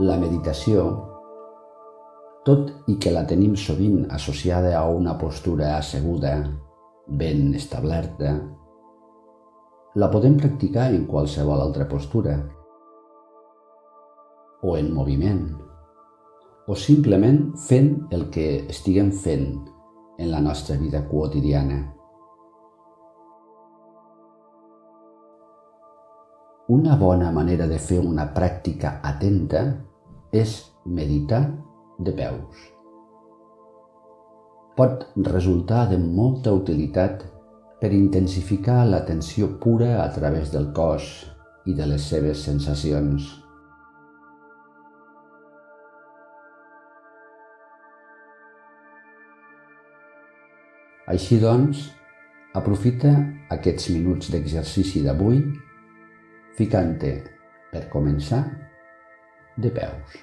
La meditació, tot i que la tenim sovint associada a una postura asseguda, ben establerta, la podem practicar en qualsevol altra postura, o en moviment, o simplement fent el que estiguem fent en la nostra vida quotidiana. Una bona manera de fer una pràctica atenta és meditar de peus. Pot resultar de molta utilitat per intensificar l'atenció pura a través del cos i de les seves sensacions. Així doncs, aprofita aquests minuts d'exercici d'avui ficant-te, per començar, de peus.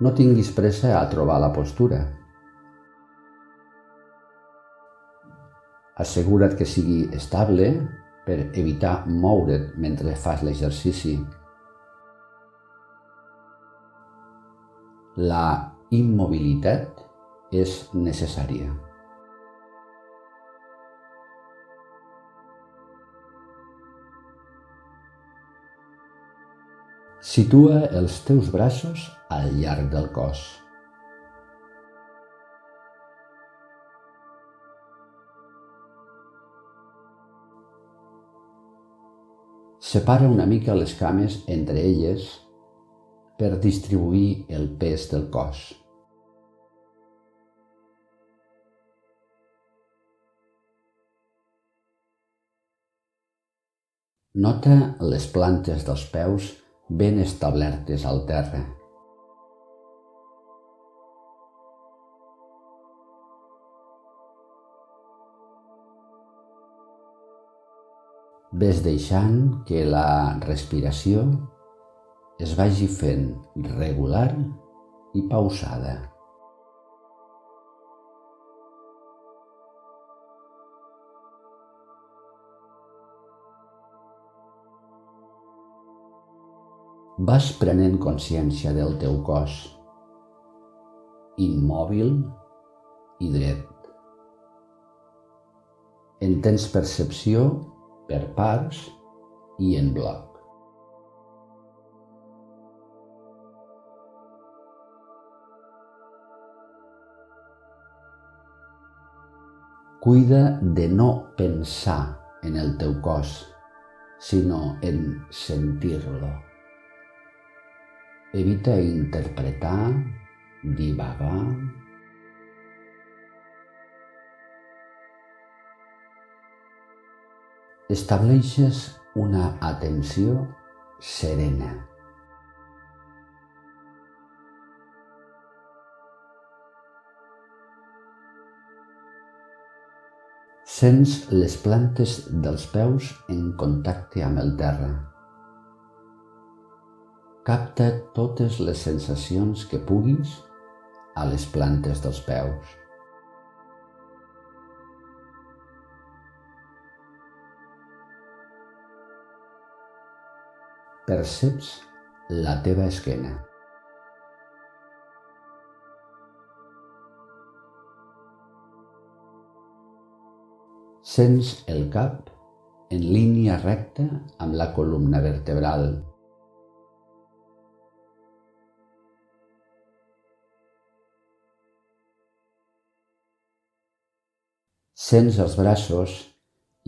No tinguis pressa a trobar la postura. Assegura't que sigui estable per evitar moure't mentre fas l'exercici. La immobilitat és necessària. Situa els teus braços al llarg del cos. Separa una mica les cames entre elles per distribuir el pes del cos. Nota les plantes dels peus ben establertes al terra. Ves deixant que la respiració es vagi fent regular i pausada. Vas prenent consciència del teu cos, immòbil i dret. En tens percepció per parts i en bloc. Cuida de no pensar en el teu cos, sinó en sentir-lo. Evita interpretar, divagar. Estableixes una atenció serena. Sents les plantes dels peus en contacte amb el terra. Capta totes les sensacions que puguis a les plantes dels peus. Perceps la teva esquena. Sents el cap en línia recta amb la columna vertebral. Sents els braços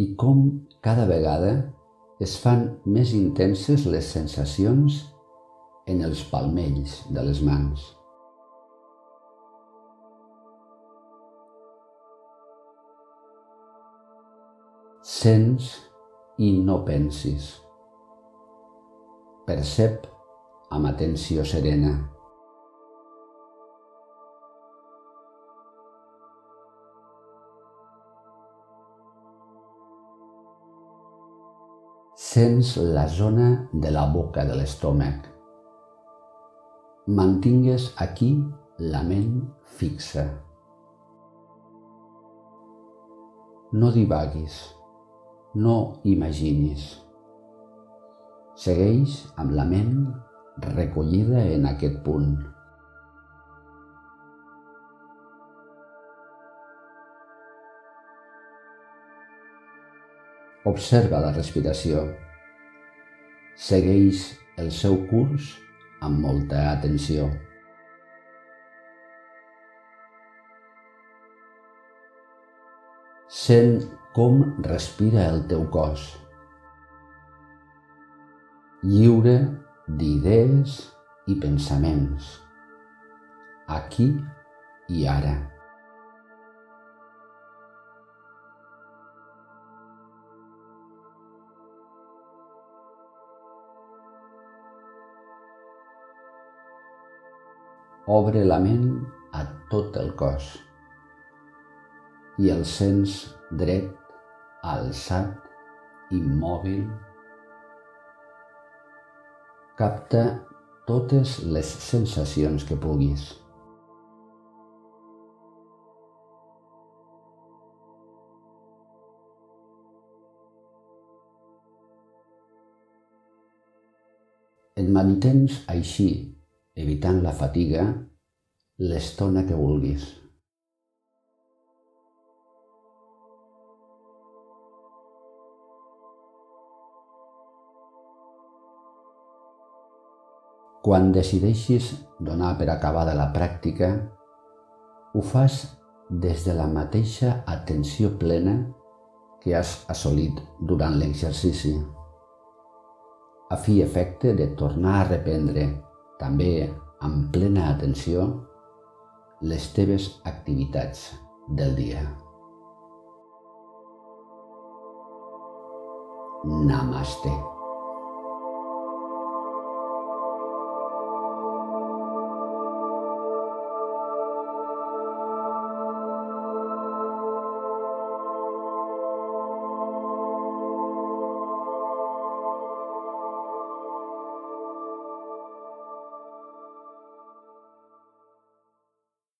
i com cada vegada es fan més intenses les sensacions en els palmells de les mans. Sents i no pensis. Percep amb atenció serena. Sents la zona de la boca de l'estómac. Mantingues aquí la ment fixa. No divaguis, no imaginis. Segueix amb la ment recollida en aquest punt. Observa la respiració. Segueix el seu curs amb molta atenció. Sent com respira el teu cos. Lliure d'idees i pensaments. Aquí i ara. Obre la ment a tot el cos i el sents dret, alçat, immòbil. Capta totes les sensacions que puguis. Et mantens així evitant la fatiga l'estona que vulguis. Quan decideixis donar per acabada la pràctica, ho fas des de la mateixa atenció plena que has assolit durant l'exercici, a fi efecte de tornar a reprendre també amb plena atenció les teves activitats del dia. Namaste.